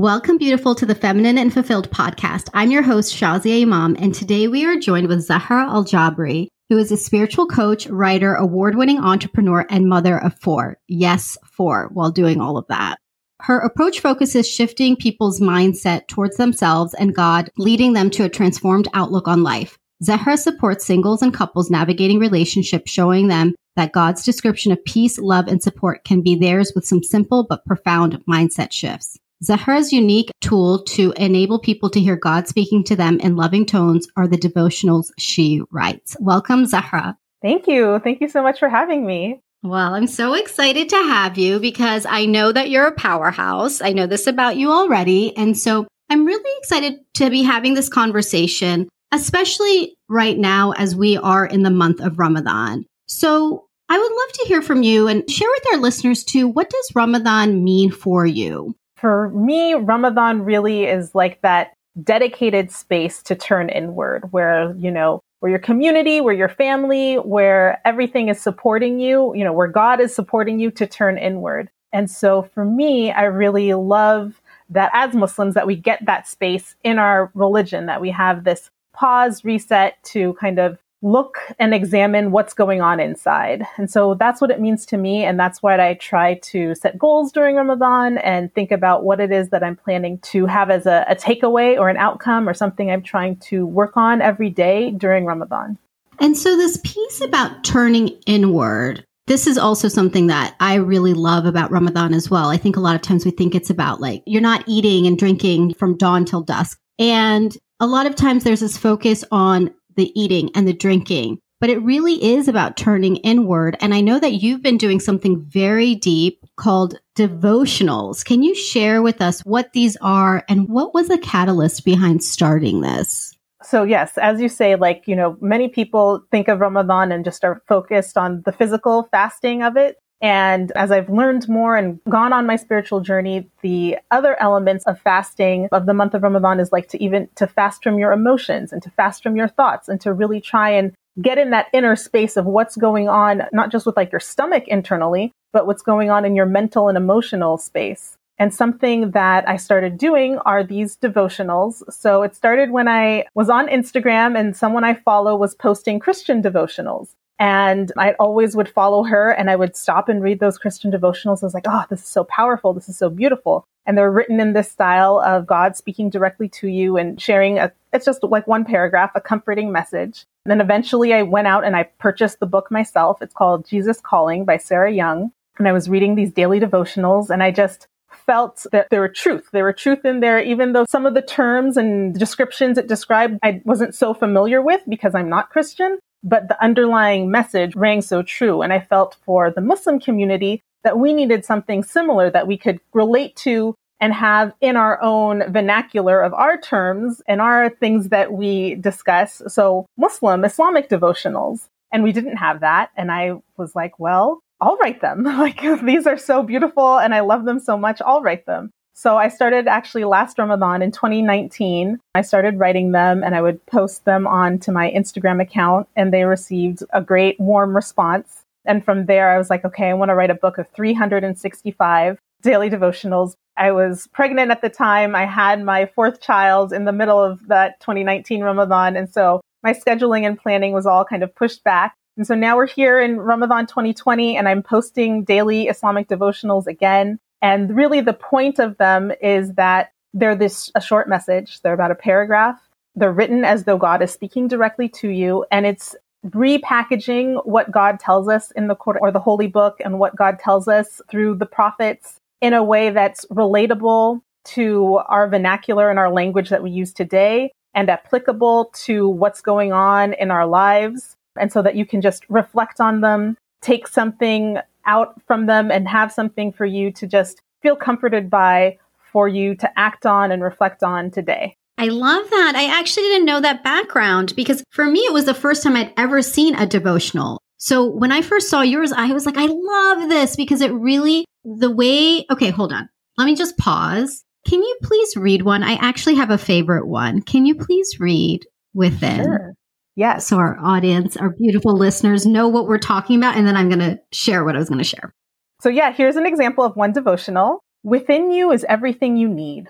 Welcome, beautiful, to the Feminine and Fulfilled podcast. I'm your host, Shazia Imam, and today we are joined with Zahra Al Jabri, who is a spiritual coach, writer, award winning entrepreneur, and mother of four. Yes, four, while doing all of that. Her approach focuses shifting people's mindset towards themselves and God, leading them to a transformed outlook on life. Zahra supports singles and couples navigating relationships, showing them that God's description of peace, love, and support can be theirs with some simple but profound mindset shifts. Zahra's unique tool to enable people to hear God speaking to them in loving tones are the devotionals she writes. Welcome, Zahra. Thank you. Thank you so much for having me. Well, I'm so excited to have you because I know that you're a powerhouse. I know this about you already. And so I'm really excited to be having this conversation, especially right now as we are in the month of Ramadan. So I would love to hear from you and share with our listeners too. What does Ramadan mean for you? For me, Ramadan really is like that dedicated space to turn inward where, you know, where your community, where your family, where everything is supporting you, you know, where God is supporting you to turn inward. And so for me, I really love that as Muslims that we get that space in our religion, that we have this pause, reset to kind of look and examine what's going on inside. And so that's what it means to me. And that's why I try to set goals during Ramadan and think about what it is that I'm planning to have as a, a takeaway or an outcome or something I'm trying to work on every day during Ramadan. And so, this piece about turning inward, this is also something that I really love about Ramadan as well. I think a lot of times we think it's about like you're not eating and drinking from dawn till dusk. And a lot of times there's this focus on the eating and the drinking, but it really is about turning inward. And I know that you've been doing something very deep called devotionals. Can you share with us what these are and what was the catalyst behind starting this? So yes, as you say, like, you know, many people think of Ramadan and just are focused on the physical fasting of it. And as I've learned more and gone on my spiritual journey, the other elements of fasting of the month of Ramadan is like to even to fast from your emotions and to fast from your thoughts and to really try and get in that inner space of what's going on, not just with like your stomach internally, but what's going on in your mental and emotional space. And something that I started doing are these devotionals. So it started when I was on Instagram and someone I follow was posting Christian devotionals. And I always would follow her and I would stop and read those Christian devotionals. I was like, oh, this is so powerful. This is so beautiful. And they're written in this style of God speaking directly to you and sharing a, it's just like one paragraph, a comforting message. And then eventually I went out and I purchased the book myself. It's called Jesus Calling by Sarah Young. And I was reading these daily devotionals and I just felt that there were truth. There were truth in there, even though some of the terms and descriptions it described I wasn't so familiar with because I'm not Christian but the underlying message rang so true. And I felt for the Muslim community that we needed something similar that we could relate to and have in our own vernacular of our terms and our things that we discuss. So Muslim, Islamic devotionals. And we didn't have that. And I was like, well, I'll write them. like these are so beautiful and I love them so much. I'll write them. So I started actually last Ramadan in 2019. I started writing them and I would post them onto my Instagram account and they received a great warm response. And from there, I was like, okay, I want to write a book of 365 daily devotionals. I was pregnant at the time. I had my fourth child in the middle of that 2019 Ramadan. And so my scheduling and planning was all kind of pushed back. And so now we're here in Ramadan 2020 and I'm posting daily Islamic devotionals again. And really the point of them is that they're this a short message. They're about a paragraph. They're written as though God is speaking directly to you and it's repackaging what God tells us in the Quran or the Holy Book and what God tells us through the prophets in a way that's relatable to our vernacular and our language that we use today and applicable to what's going on in our lives. And so that you can just reflect on them, take something out from them and have something for you to just feel comforted by for you to act on and reflect on today. I love that. I actually didn't know that background because for me, it was the first time I'd ever seen a devotional. So when I first saw yours, I was like, I love this because it really, the way, okay, hold on. Let me just pause. Can you please read one? I actually have a favorite one. Can you please read within? Sure. Yes. So our audience, our beautiful listeners know what we're talking about. And then I'm going to share what I was going to share. So, yeah, here's an example of one devotional. Within you is everything you need.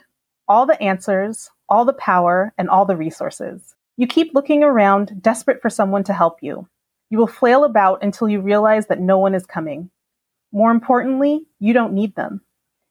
all the answers, all the power, and all the resources. You keep looking around, desperate for someone to help you. You will flail about until you realize that no one is coming. More importantly, you don't need them.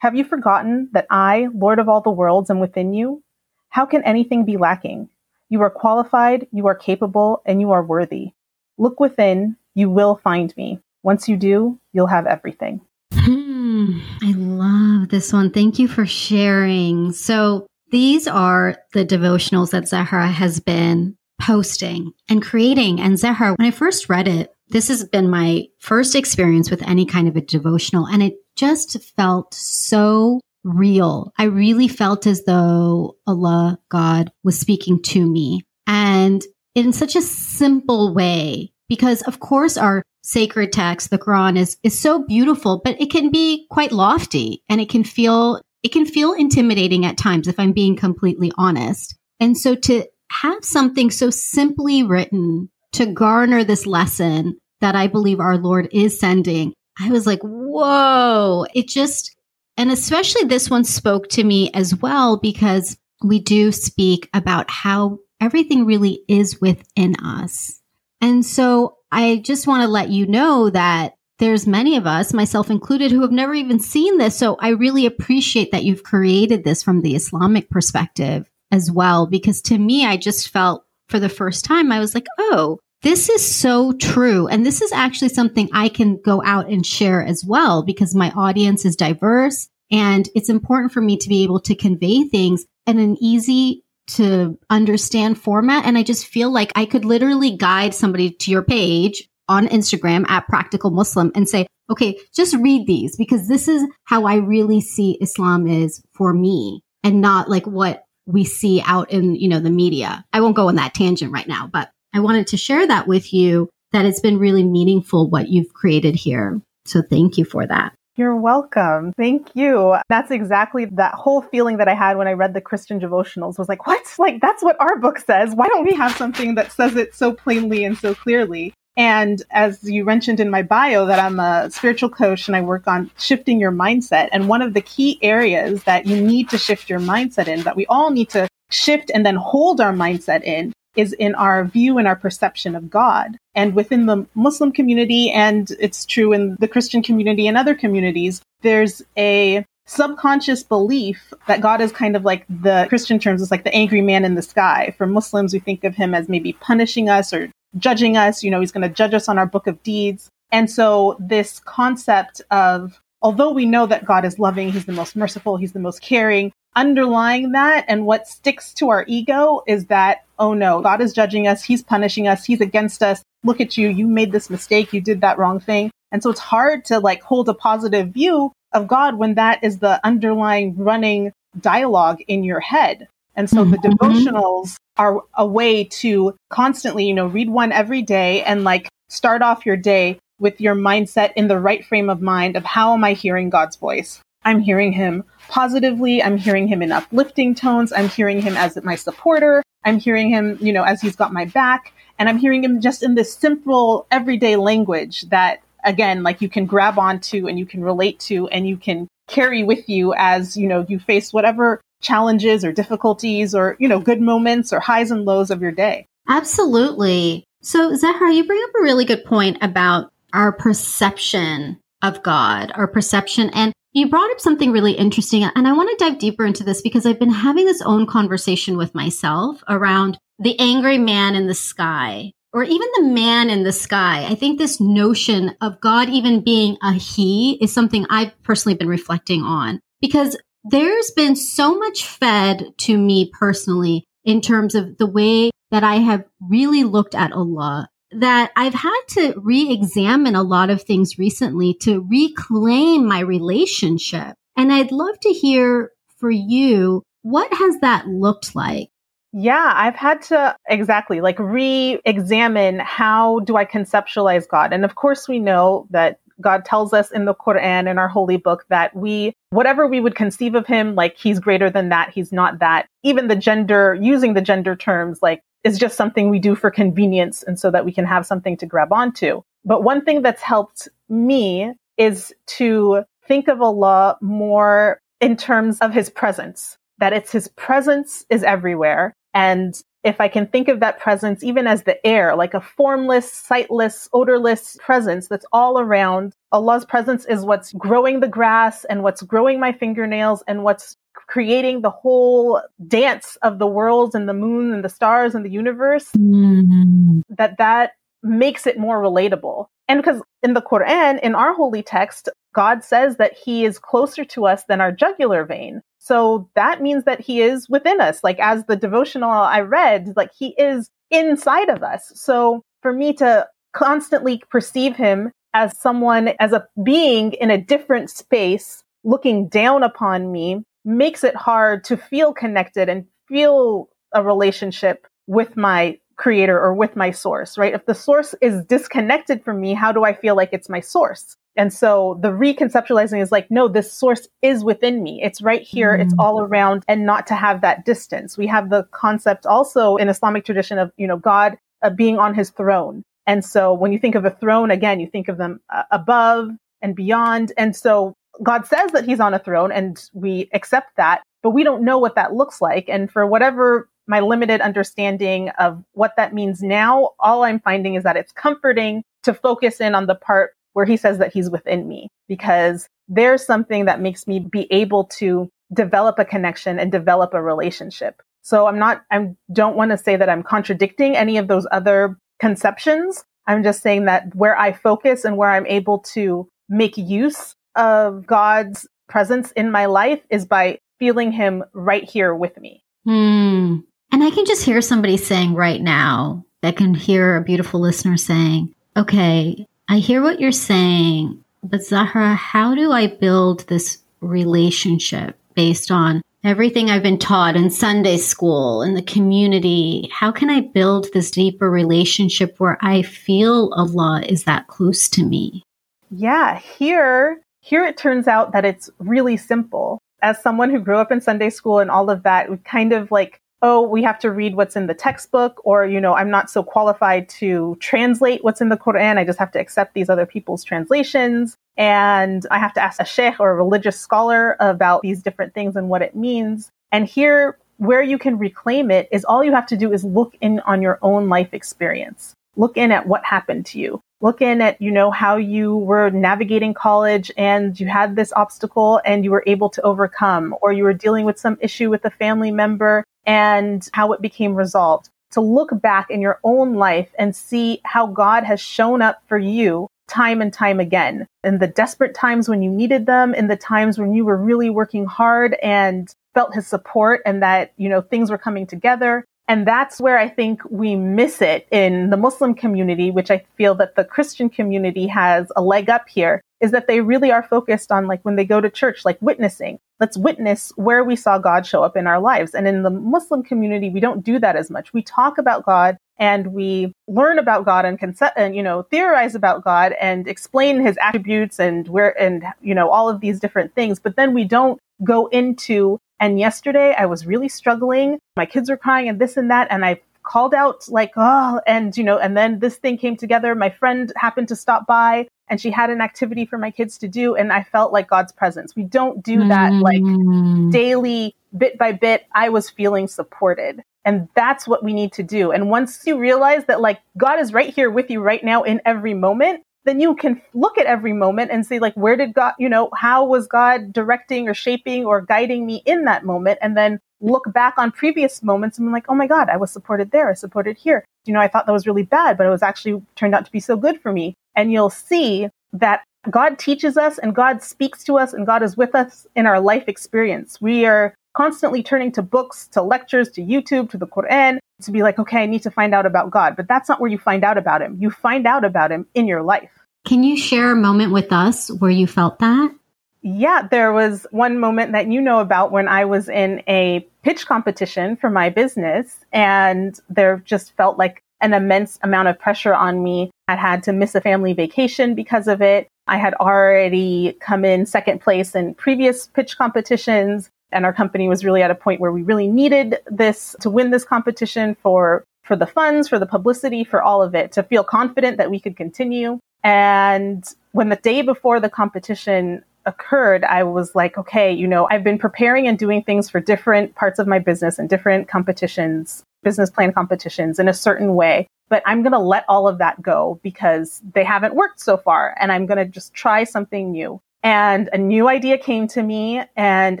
Have you forgotten that I, Lord of all the worlds, am within you? How can anything be lacking? You are qualified, you are capable, and you are worthy. Look within, you will find me. Once you do, you'll have everything. Hmm, I love this one. Thank you for sharing. So, these are the devotionals that Zahra has been posting and creating. And Zahra, when I first read it, this has been my first experience with any kind of a devotional, and it just felt so real. I really felt as though Allah, God, was speaking to me. And in such a simple way, because of course our sacred text, the Quran, is, is so beautiful, but it can be quite lofty and it can feel it can feel intimidating at times if I'm being completely honest. And so to have something so simply written to garner this lesson that I believe our Lord is sending, I was like, whoa, it just, and especially this one spoke to me as well because we do speak about how everything really is within us. And so I just want to let you know that there's many of us, myself included, who have never even seen this. So I really appreciate that you've created this from the Islamic perspective as well, because to me, I just felt for the first time, I was like, oh, this is so true. And this is actually something I can go out and share as well, because my audience is diverse. And it's important for me to be able to convey things in an easy to understand format. And I just feel like I could literally guide somebody to your page on Instagram at practical Muslim and say, okay, just read these because this is how I really see Islam is for me and not like what we see out in, you know, the media. I won't go on that tangent right now, but I wanted to share that with you that it's been really meaningful what you've created here. So thank you for that. You're welcome. Thank you. That's exactly that whole feeling that I had when I read the Christian devotionals was like, what? Like, that's what our book says. Why don't we have something that says it so plainly and so clearly? And as you mentioned in my bio, that I'm a spiritual coach and I work on shifting your mindset. And one of the key areas that you need to shift your mindset in, that we all need to shift and then hold our mindset in, is in our view and our perception of God. And within the Muslim community, and it's true in the Christian community and other communities, there's a subconscious belief that God is kind of like the Christian terms, it's like the angry man in the sky. For Muslims, we think of him as maybe punishing us or judging us. You know, he's going to judge us on our book of deeds. And so this concept of, although we know that God is loving, he's the most merciful, he's the most caring, underlying that and what sticks to our ego is that, oh no, God is judging us, he's punishing us, he's against us. Look at you, you made this mistake, you did that wrong thing. And so it's hard to like hold a positive view of God when that is the underlying running dialogue in your head. And so mm-hmm. the devotionals are a way to constantly, you know, read one every day and like start off your day with your mindset in the right frame of mind of how am I hearing God's voice? I'm hearing him positively. I'm hearing him in uplifting tones. I'm hearing him as my supporter. I'm hearing him, you know, as he's got my back. And I'm hearing him just in this simple everyday language that again, like you can grab onto and you can relate to and you can carry with you as, you know, you face whatever challenges or difficulties or, you know, good moments or highs and lows of your day. Absolutely. So, Zahra, you bring up a really good point about our perception of God, our perception. And you brought up something really interesting. And I want to dive deeper into this because I've been having this own conversation with myself around the angry man in the sky or even the man in the sky. I think this notion of God even being a he is something I've personally been reflecting on because there's been so much fed to me personally in terms of the way that I have really looked at Allah that I've had to re examine a lot of things recently to reclaim my relationship. And I'd love to hear for you, what has that looked like? Yeah, I've had to exactly like re examine how do I conceptualize God? And of course, we know that God tells us in the Quran, in our holy book, that we, whatever we would conceive of him, like he's greater than that, he's not that. Even the gender, using the gender terms, like is just something we do for convenience and so that we can have something to grab onto. But one thing that's helped me is to think of Allah more in terms of his presence. that it's his presence is everywhere. And if I can think of that presence even as the air, like a formless, sightless, odorless presence that's all around, Allah's presence is what's growing the grass and what's growing my fingernails and what's creating the whole dance of the worlds and the moon and the stars and the universe. Mm-hmm. That that makes it more relatable. And because in the Quran, in our holy text, God says that he is closer to us than our jugular vein. So that means that he is within us. Like as the devotional I read, like he is inside of us. So for me to constantly perceive him as someone, as a being in a different space, looking down upon me, makes it hard to feel connected and feel a relationship with my creator or with my source, right? If the source is disconnected from me, how do I feel like it's my source? And so the reconceptualizing is like, no, this source is within me. It's right here. Mm-hmm. It's all around and not to have that distance. We have the concept also in Islamic tradition of, you know, God uh, being on his throne. And so when you think of a throne, again, you think of them uh, above and beyond. And so God says that he's on a throne and we accept that, but we don't know what that looks like. And for whatever my limited understanding of what that means now, all I'm finding is that it's comforting to focus in on the part where he says that he's within me because there's something that makes me be able to develop a connection and develop a relationship. So I'm not, I don't want to say that I'm contradicting any of those other conceptions. I'm just saying that where I focus and where I'm able to make use of God's presence in my life is by feeling him right here with me. Hmm. And I can just hear somebody saying right now, I can hear a beautiful listener saying, okay, I hear what you're saying, but Zahra, how do I build this relationship based on everything I've been taught in Sunday school, in the community? How can I build this deeper relationship where I feel Allah is that close to me? Yeah, here, here it turns out that it's really simple. As someone who grew up in Sunday school and all of that, we kind of like oh, we have to read what's in the textbook, or, you know, I'm not so qualified to translate what's in the Quran. I just have to accept these other people's translations. And I have to ask a sheikh or a religious scholar about these different things and what it means. And here, where you can reclaim it is all you have to do is look in on your own life experience. Look in at what happened to you. Look in at, you know, how you were navigating college and you had this obstacle and you were able to overcome, or you were dealing with some issue with a family member and how it became resolved. To look back in your own life and see how God has shown up for you time and time again in the desperate times when you needed them, in the times when you were really working hard and felt his support and that, you know, things were coming together. And that's where I think we miss it in the Muslim community, which I feel that the Christian community has a leg up here, is that they really are focused on like when they go to church, like witnessing. Let's witness where we saw God show up in our lives. And in the Muslim community, we don't do that as much. We talk about God and we learn about God and concept and you know theorize about God and explain his attributes and where and you know all of these different things. But then we don't go into and yesterday I was really struggling. My kids were crying and this and that. And I called out like, oh, and you know, and then this thing came together. My friend happened to stop by and she had an activity for my kids to do. And I felt like God's presence. We don't do that mm. like daily, bit by bit. I was feeling supported. And that's what we need to do. And once you realize that like God is right here with you right now in every moment, then you can look at every moment and say like where did god you know how was god directing or shaping or guiding me in that moment? And then look back on previous moments and be like oh my god i was supported there i supported here. You know i thought that was really bad but it was actually turned out to be so good for me. And you'll see that God teaches us and God speaks to us and God is with us in our life experience. We are constantly turning to books, to lectures, to YouTube, to the Quran to be like, okay, I need to find out about God. But that's not where you find out about him. You find out about him in your life. Can you share a moment with us where you felt that? Yeah, there was one moment that you know about when I was in a pitch competition for my business, and there just felt like an immense amount of pressure on me. I had to miss a family vacation because of it. I had already come in second place in previous pitch competitions, and our company was really at a point where we really needed this to win this competition for for the funds, for the publicity, for all of it, to feel confident that we could continue. And when the day before the competition occurred, I was like, okay, you know, I've been preparing and doing things for different parts of my business and different competitions, business plan competitions in a certain way. But I'm going to let all of that go because they haven't worked so far. And I'm going to just try something new and a new idea came to me and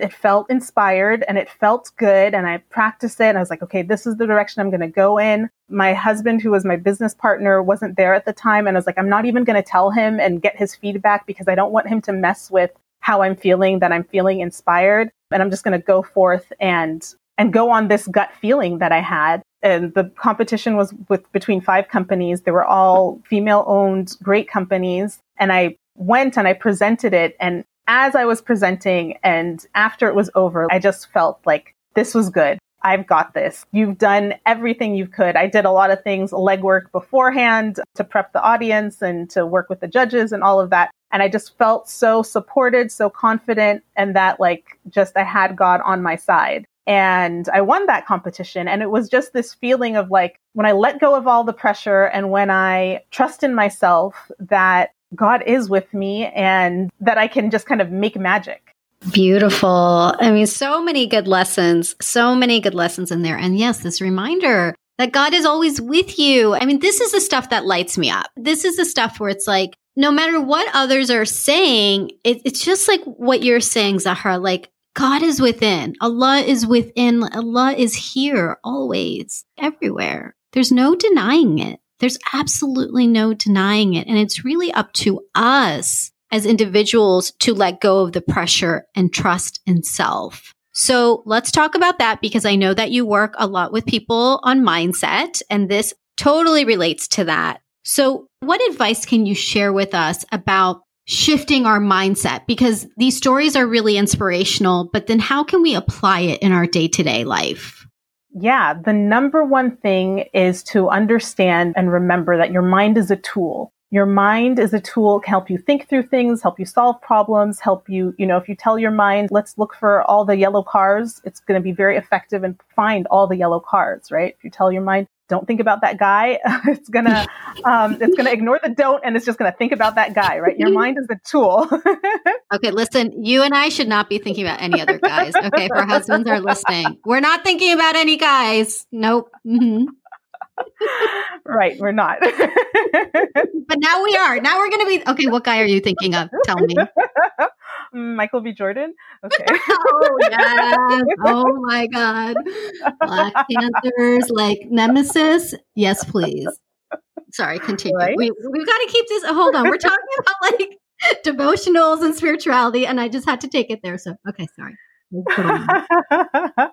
it felt inspired and it felt good and I practiced it and I was like, okay, this is the direction I'm going to go in. My husband, who was my business partner, wasn't there at the time. And I was like, I'm not even going to tell him and get his feedback because I don't want him to mess with how I'm feeling, that I'm feeling inspired. And I'm just going to go forth and, and go on this gut feeling that I had. And the competition was with between five companies. They were all female owned, great companies. And I went and I presented it. And as I was presenting and after it was over, I just felt like this was good. I've got this. You've done everything you could. I did a lot of things, legwork beforehand to prep the audience and to work with the judges and all of that. And I just felt so supported, so confident, and that like just I had God on my side. And I won that competition. And it was just this feeling of like when I let go of all the pressure and when I trust in myself that God is with me and that I can just kind of make magic. Beautiful. I mean, so many good lessons, so many good lessons in there. And yes, this reminder that God is always with you. I mean, this is the stuff that lights me up. This is the stuff where it's like, no matter what others are saying, it, it's just like what you're saying, Zahra. Like, God is within. Allah is within. Allah is here always, everywhere. There's no denying it. There's absolutely no denying it. And it's really up to us as individuals to let go of the pressure and trust in self. So let's talk about that because I know that you work a lot with people on mindset and this totally relates to that. So what advice can you share with us about shifting our mindset? Because these stories are really inspirational, but then how can we apply it in our day to day life? Yeah, the number one thing is to understand and remember that your mind is a tool. Your mind is a tool to help you think through things, help you solve problems, help you, you know, if you tell your mind, let's look for all the yellow cars, it's going to be very effective and find all the yellow cars, right? If you tell your mind, don't think about that guy. it's gonna um, it's gonna ignore the don't and it's just gonna think about that guy, right? Your mind is a tool. okay, listen, you and I should not be thinking about any other guys. Okay, if our husbands are listening, we're not thinking about any guys. Nope. Mm-hmm. right, we're not. but now we are. Now we're gonna be okay. What guy are you thinking of? Tell me. Mm, Michael B. Jordan. Okay. oh yes. Oh my God. Black Panthers, like Nemesis. Yes, please. Sorry, continue. Right? We we've got to keep this. hold on. We're talking about like devotionals and spirituality, and I just had to take it there. So okay, sorry.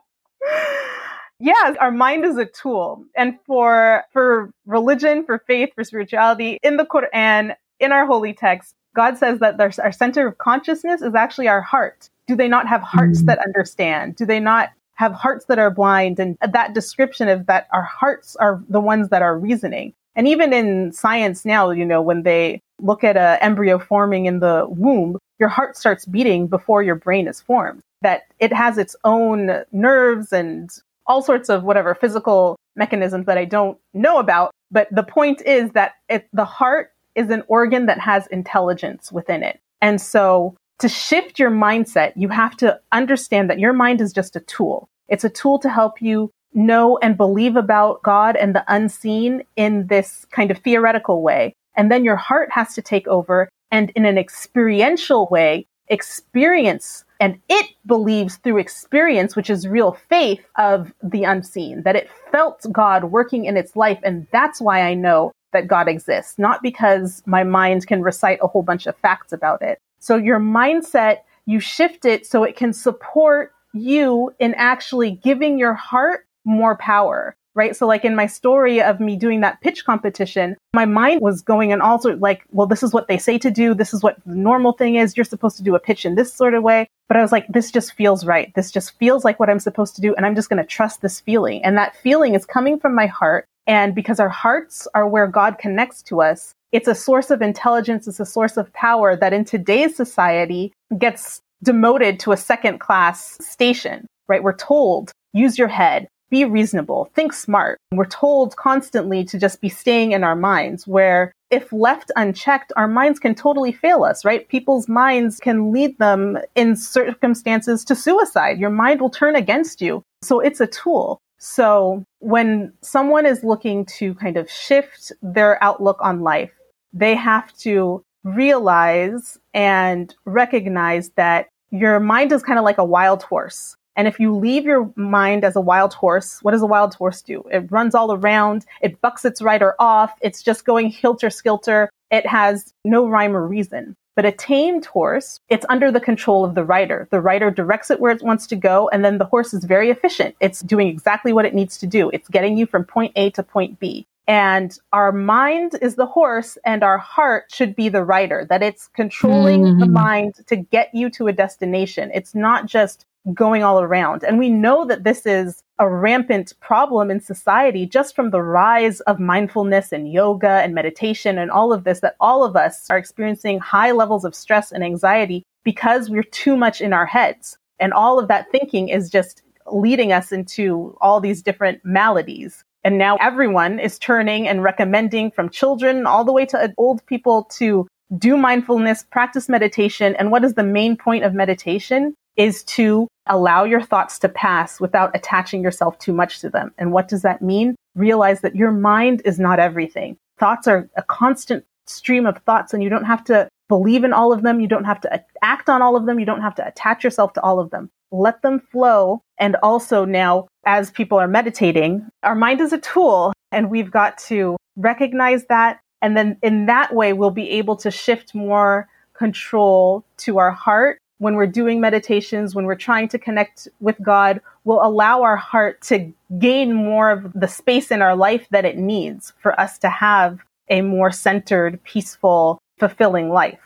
yeah, our mind is a tool. And for for religion, for faith, for spirituality, in the Quran, in our holy text, God says that our center of consciousness is actually our heart. Do they not have hearts mm-hmm. that understand? Do they not have hearts that are blind? And that description of that our hearts are the ones that are reasoning. And even in science now, you know, when they look at an embryo forming in the womb, your heart starts beating before your brain is formed. That it has its own nerves and all sorts of whatever physical mechanisms that I don't know about. But the point is that it, the heart is an organ that has intelligence within it. And so to shift your mindset, you have to understand that your mind is just a tool. It's a tool to help you know and believe about God and the unseen in this kind of theoretical way. And then your heart has to take over and in an experiential way, experience and it believes through experience, which is real faith of the unseen, that it felt God working in its life. And that's why I know that God exists, not because my mind can recite a whole bunch of facts about it. So your mindset, you shift it so it can support you in actually giving your heart more power right? So like in my story of me doing that pitch competition, my mind was going in all sorts like, well, this is what they say to do. This is what the normal thing is. You're supposed to do a pitch in this sort of way. But I was like, this just feels right. This just feels like what I'm supposed to do. And I'm just going to trust this feeling. And that feeling is coming from my heart. And because our hearts are where God connects to us, it's a source of intelligence, it's a source of power that in today's society gets demoted to a second class station, right? We're told, use your head, be reasonable, think smart. We're told constantly to just be staying in our minds where if left unchecked, our minds can totally fail us, right? People's minds can lead them in circumstances to suicide. Your mind will turn against you. So it's a tool. So when someone is looking to kind of shift their outlook on life, they have to realize and recognize that your mind is kind of like a wild horse. And if you leave your mind as a wild horse, what does a wild horse do? It runs all around, it bucks its rider off, it's just going hilter skelter. It has no rhyme or reason. But a tamed horse, it's under the control of the rider. The rider directs it where it wants to go, and then the horse is very efficient. It's doing exactly what it needs to do. It's getting you from point A to point B. And our mind is the horse and our heart should be the rider, that it's controlling mm-hmm. the mind to get you to a destination. It's not just going all around. And we know that this is a rampant problem in society just from the rise of mindfulness and yoga and meditation and all of this, that all of us are experiencing high levels of stress and anxiety because we're too much in our heads. And all of that thinking is just leading us into all these different maladies. And now everyone is turning and recommending from children all the way to old people to do mindfulness, practice meditation. And what is the main point of meditation? Is to allow your thoughts to pass without attaching yourself too much to them. And what does that mean? Realize that your mind is not everything. Thoughts are a constant stream of thoughts, and you don't have to believe in all of them. You don't have to act on all of them. You don't have to attach yourself to all of them. Let them flow. And also now, as people are meditating, our mind is a tool, and we've got to recognize that. And then in that way, we'll be able to shift more control to our heart when we're doing meditations, when we're trying to connect with God, will allow our heart to gain more of the space in our life that it needs for us to have a more centered, peaceful, fulfilling life.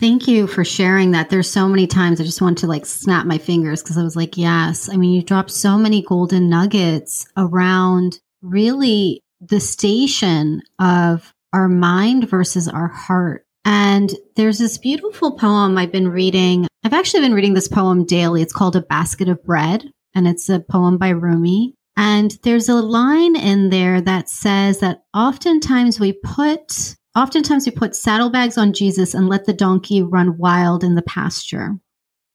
Thank you for sharing that. There's so many times I just want to like snap my fingers because I was like, yes. I mean, you dropped so many golden nuggets around really the station of our mind versus our heart. And there's this beautiful poem I've been reading. I've actually been reading this poem daily. It's called A Basket of Bread, and it's a poem by Rumi. And there's a line in there that says that oftentimes we put oftentimes we put saddlebags on Jesus and let the donkey run wild in the pasture.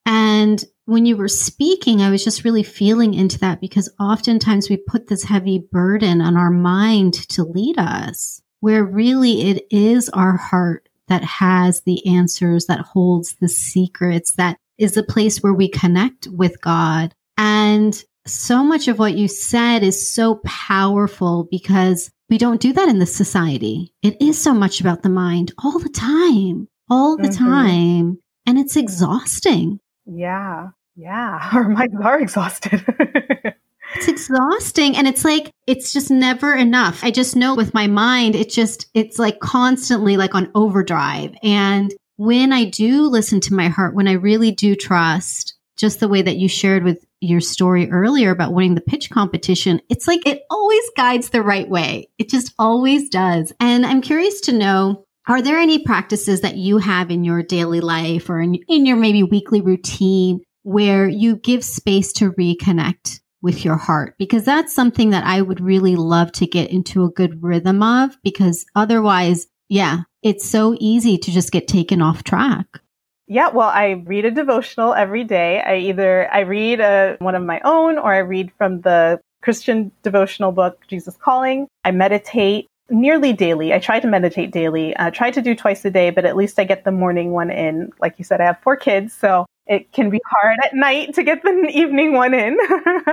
And when you were speaking, I was just really feeling into that because oftentimes we put this heavy burden on our mind to lead us, where really it is our heart that has the answers, that holds the secrets, that is the place where we connect with God. And so much of what you said is so powerful because we don't do that in this society. It is so much about the mind all the time, all the mm-hmm. time. And it's exhausting. Yeah. Yeah. Our minds are exhausted. it's exhausting and it's like it's just never enough. I just know with my mind it just it's like constantly like on overdrive. And when i do listen to my heart when i really do trust just the way that you shared with your story earlier about winning the pitch competition it's like it always guides the right way. It just always does. And i'm curious to know are there any practices that you have in your daily life or in, in your maybe weekly routine where you give space to reconnect with your heart because that's something that I would really love to get into a good rhythm of because otherwise, yeah, it's so easy to just get taken off track. Yeah, well, I read a devotional every day. I either I read a, one of my own or I read from the Christian devotional book Jesus Calling. I meditate nearly daily. I try to meditate daily. I try to do twice a day, but at least I get the morning one in. Like you said, I have four kids, so it can be hard at night to get the evening one in.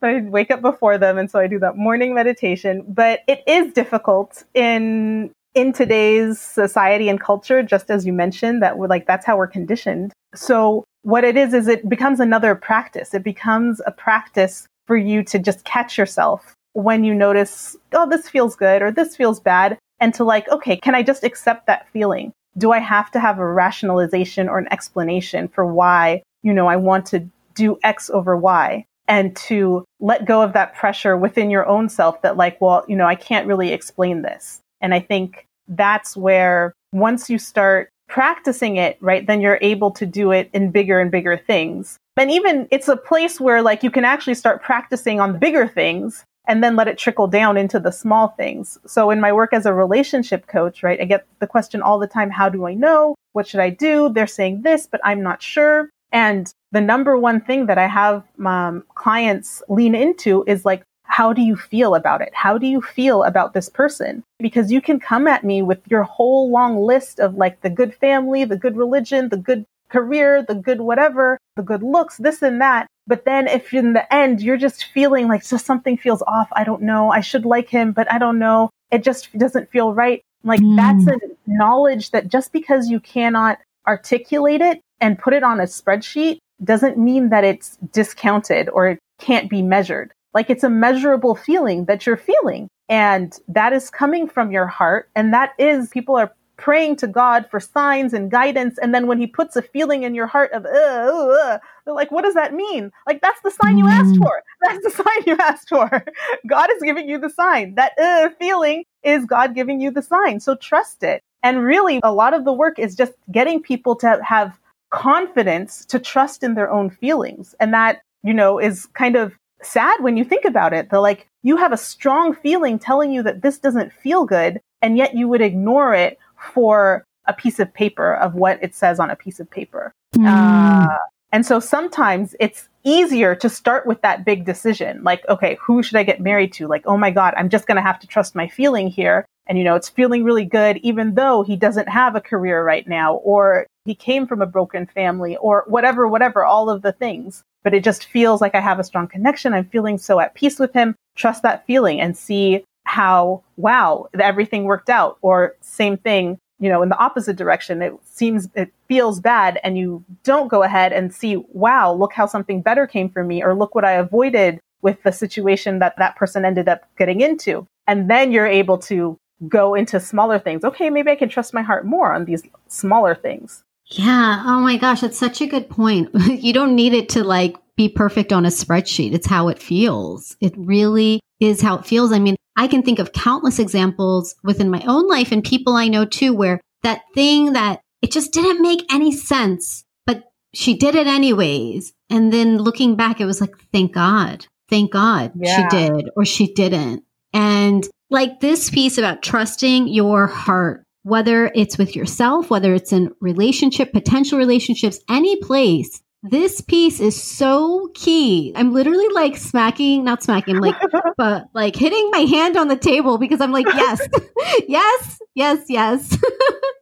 but I wake up before them, and so I do that morning meditation. But it is difficult in in today's society and culture, just as you mentioned, that we're like that's how we're conditioned. So what it is is it becomes another practice. It becomes a practice for you to just catch yourself when you notice, oh, this feels good or this feels bad, and to like, okay, can I just accept that feeling? Do I have to have a rationalization or an explanation for why, you know, I want to do X over Y? And to let go of that pressure within your own self that, like, well, you know, I can't really explain this. And I think that's where once you start practicing it, right, then you're able to do it in bigger and bigger things. And even it's a place where like you can actually start practicing on the bigger things and then let it trickle down into the small things. So in my work as a relationship coach, right, I get the question all the time, how do I know? What should I do? They're saying this, but I'm not sure. And the number one thing that I have um, clients lean into is like, how do you feel about it? How do you feel about this person? Because you can come at me with your whole long list of like the good family, the good religion, the good career, the good whatever, the good looks, this and that. But then if in the end you're just feeling like just something feels off, I don't know, I should like him, but I don't know, it just doesn't feel right. Like mm. that's a knowledge that just because you cannot articulate it and put it on a spreadsheet doesn't mean that it's discounted or it can't be measured. Like it's a measurable feeling that you're feeling. And that is coming from your heart. And that is, people are praying to God for signs and guidance. And then when he puts a feeling in your heart of, uh, they're like, what does that mean? Like, that's the sign you asked mm. for. That's the sign you asked for. God is giving you the sign. That uh, feeling is God giving you the sign. So trust it. And really, a lot of the work is just getting people to have confidence to trust in their own feelings. And that, you know, is kind of sad when you think about it. They're like, you have a strong feeling telling you that this doesn't feel good, and yet you would ignore it for a piece of paper of what it says on a piece of paper. Mm. Uh, and so sometimes it's easier to start with that big decision. Like, okay, who should I get married to? Like, oh my God, I'm just going to have to trust my feeling here. And, you know, it's feeling really good, even though he doesn't have a career right now, or he came from a broken family, or whatever, whatever, all of the things. But it just feels like I have a strong connection. I'm feeling so at peace with him. Trust that feeling and see how, wow, everything worked out. Or same thing, you know, in the opposite direction. It seems, it feels bad and you don't go ahead and see, wow, look how something better came for me or look what I avoided with the situation that that person ended up getting into. And then you're able to go into smaller things. Okay, maybe I can trust my heart more on these smaller things. Yeah. Oh my gosh, that's such a good point. you don't need it to like be perfect on a spreadsheet. It's how it feels. It really is how it feels. I mean, I can think of countless examples within my own life and people I know too, where that thing that it just didn't make any sense, but she did it anyways. And then looking back, it was like, thank God, thank God yeah. she did or she didn't. And like this piece about trusting your heart, whether it's with yourself, whether it's in relationship, potential relationships, any place, this piece is so key. I'm literally like smacking, not smacking, like, but like hitting my hand on the table because I'm like, yes, yes, yes, yes.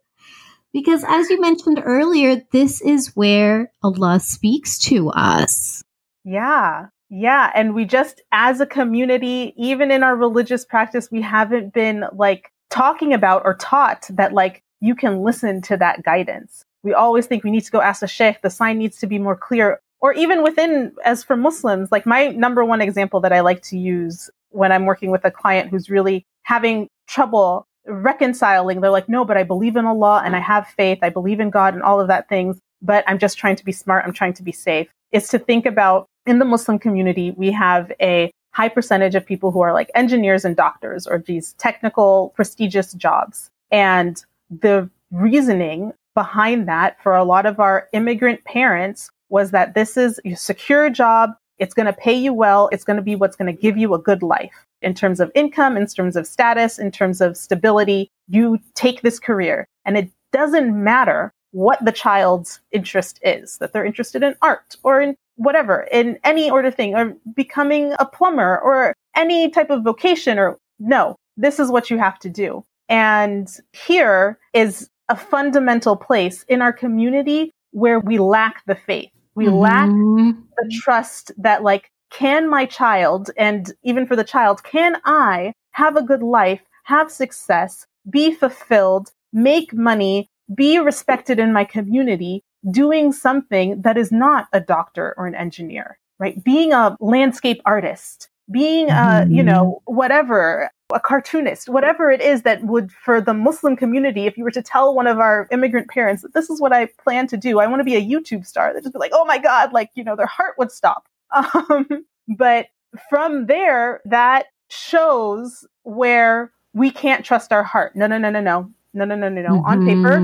because as you mentioned earlier, this is where Allah speaks to us. Yeah. Yeah. And we just, as a community, even in our religious practice, we haven't been like talking about or taught that like you can listen to that guidance we always think we need to go ask the sheikh, the sign needs to be more clear. Or even within, as for Muslims, like my number one example that I like to use when I'm working with a client who's really having trouble reconciling, they're like, no, but I believe in Allah and I have faith. I believe in God and all of that things, but I'm just trying to be smart. I'm trying to be safe. Is to think about in the Muslim community, we have a high percentage of people who are like engineers and doctors or these technical, prestigious jobs. And the reasoning behind that for a lot of our immigrant parents was that this is a secure job. It's going to pay you well. It's going to be what's going to give you a good life in terms of income, in terms of status, in terms of stability. You take this career and it doesn't matter what the child's interest is, that they're interested in art or in whatever, in any order thing, or becoming a plumber or any type of vocation or no, this is what you have to do. And here is a fundamental place in our community where we lack the faith. We mm-hmm. lack the trust that like, can my child, and even for the child, can I have a good life, have success, be fulfilled, make money, be respected in my community, doing something that is not a doctor or an engineer, right? Being a landscape artist, being a, you know, mm-hmm. whatever, a cartoonist, whatever it is that would, for the Muslim community, if you were to tell one of our immigrant parents that this is what I plan to do, I want to be a YouTube star, they'd just be like, oh my God, like, you know, their heart would stop. Um, but from there, that shows where we can't trust our heart. No, no, no, no, no. No, no, no, no, no. Mm-hmm. On paper,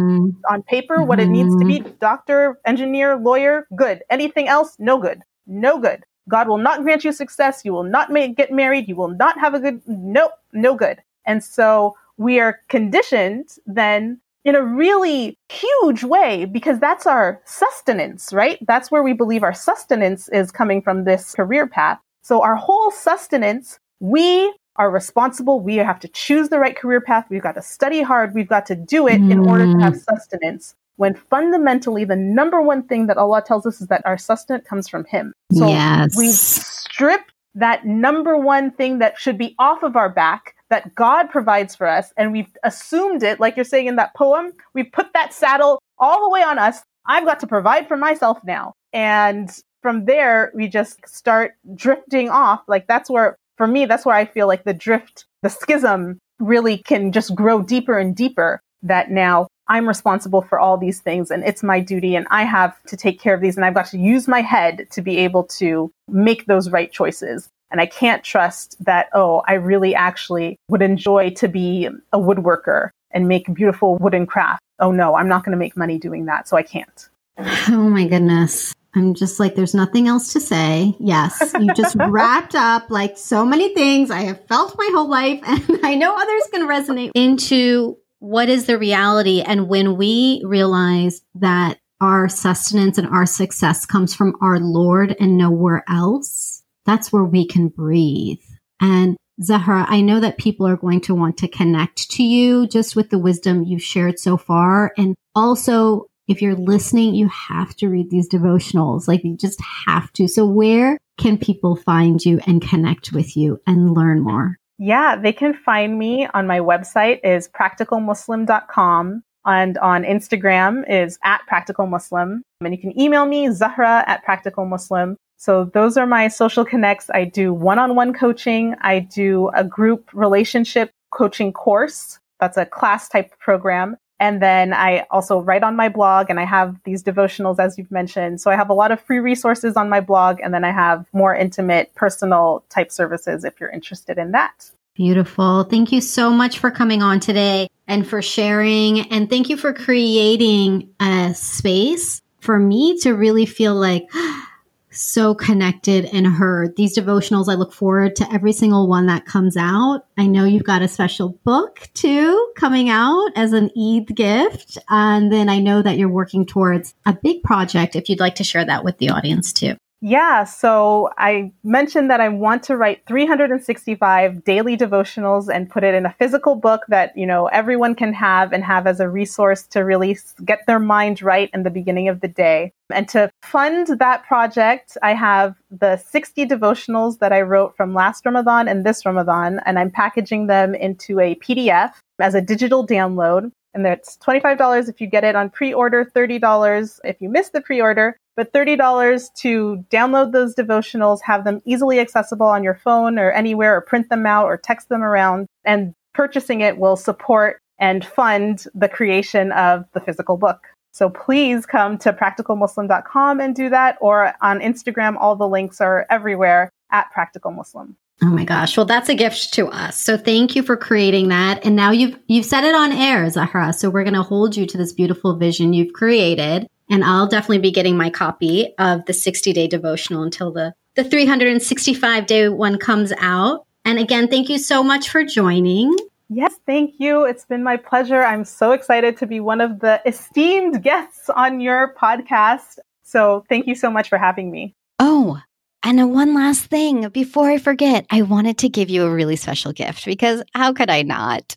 on paper, mm-hmm. what it needs to be, mm-hmm. doctor, engineer, lawyer, good. Anything else, no good. No good. God will not grant you success. You will not make, get married. You will not have a good, nope, no good. And so we are conditioned then in a really huge way because that's our sustenance, right? That's where we believe our sustenance is coming from this career path. So our whole sustenance, we are responsible. We have to choose the right career path. We've got to study hard. We've got to do it mm. in order to have sustenance. When fundamentally, the number one thing that Allah tells us is that our sustenance comes from Him. So yes. we strip that number one thing that should be off of our back that God provides for us, and we've assumed it, like you're saying in that poem, we put that saddle all the way on us. I've got to provide for myself now. And from there, we just start drifting off. Like that's where, for me, that's where I feel like the drift, the schism really can just grow deeper and deeper. That now I'm responsible for all these things and it's my duty and I have to take care of these and I've got to use my head to be able to make those right choices. And I can't trust that, oh, I really actually would enjoy to be a woodworker and make beautiful wooden craft. Oh no, I'm not going to make money doing that. So I can't. Oh my goodness. I'm just like, there's nothing else to say. Yes, you just wrapped up like so many things I have felt my whole life, and I know others can resonate into what is the reality. And when we realize that our sustenance and our success comes from our Lord and nowhere else, that's where we can breathe. And Zahra, I know that people are going to want to connect to you just with the wisdom you've shared so far. And also, if you're listening, you have to read these devotionals. Like you just have to. So where can people find you and connect with you and learn more? Yeah, they can find me on my website is practicalmuslim.com and on Instagram is at practicalmuslim. And you can email me, Zahra at practicalmuslim. So those are my social connects. I do one-on-one coaching. I do a group relationship coaching course. That's a class type program. And then I also write on my blog and I have these devotionals, as you've mentioned. So I have a lot of free resources on my blog. And then I have more intimate, personal type services if you're interested in that. Beautiful. Thank you so much for coming on today and for sharing. And thank you for creating a space for me to really feel like, so connected and heard. These devotionals, I look forward to every single one that comes out. I know you've got a special book too coming out as an Eid gift. And then I know that you're working towards a big project if you'd like to share that with the audience too. Yeah, so I mentioned that I want to write 365 daily devotionals and put it in a physical book that, you know, everyone can have and have as a resource to really get their mind right in the beginning of the day. And to fund that project, I have the 60 devotionals that I wrote from last Ramadan and this Ramadan, and I'm packaging them into a PDF as a digital download. And it's $25 if you get it on pre-order, $30 if you miss the pre-order but $30 to download those devotionals, have them easily accessible on your phone or anywhere, or print them out or text them around. And purchasing it will support and fund the creation of the physical book. So please come to practicalmuslim.com and do that, or on Instagram, all the links are everywhere at Practical Muslim. Oh my gosh. Well, that's a gift to us. So thank you for creating that. And now you've you've set it on air, Zahra. So we're going to hold you to this beautiful vision you've created. And I'll definitely be getting my copy of the 60 day devotional until the, the 365 day one comes out. And again, thank you so much for joining. Yes, thank you. It's been my pleasure. I'm so excited to be one of the esteemed guests on your podcast. So thank you so much for having me. Oh, and one last thing before I forget, I wanted to give you a really special gift because how could I not?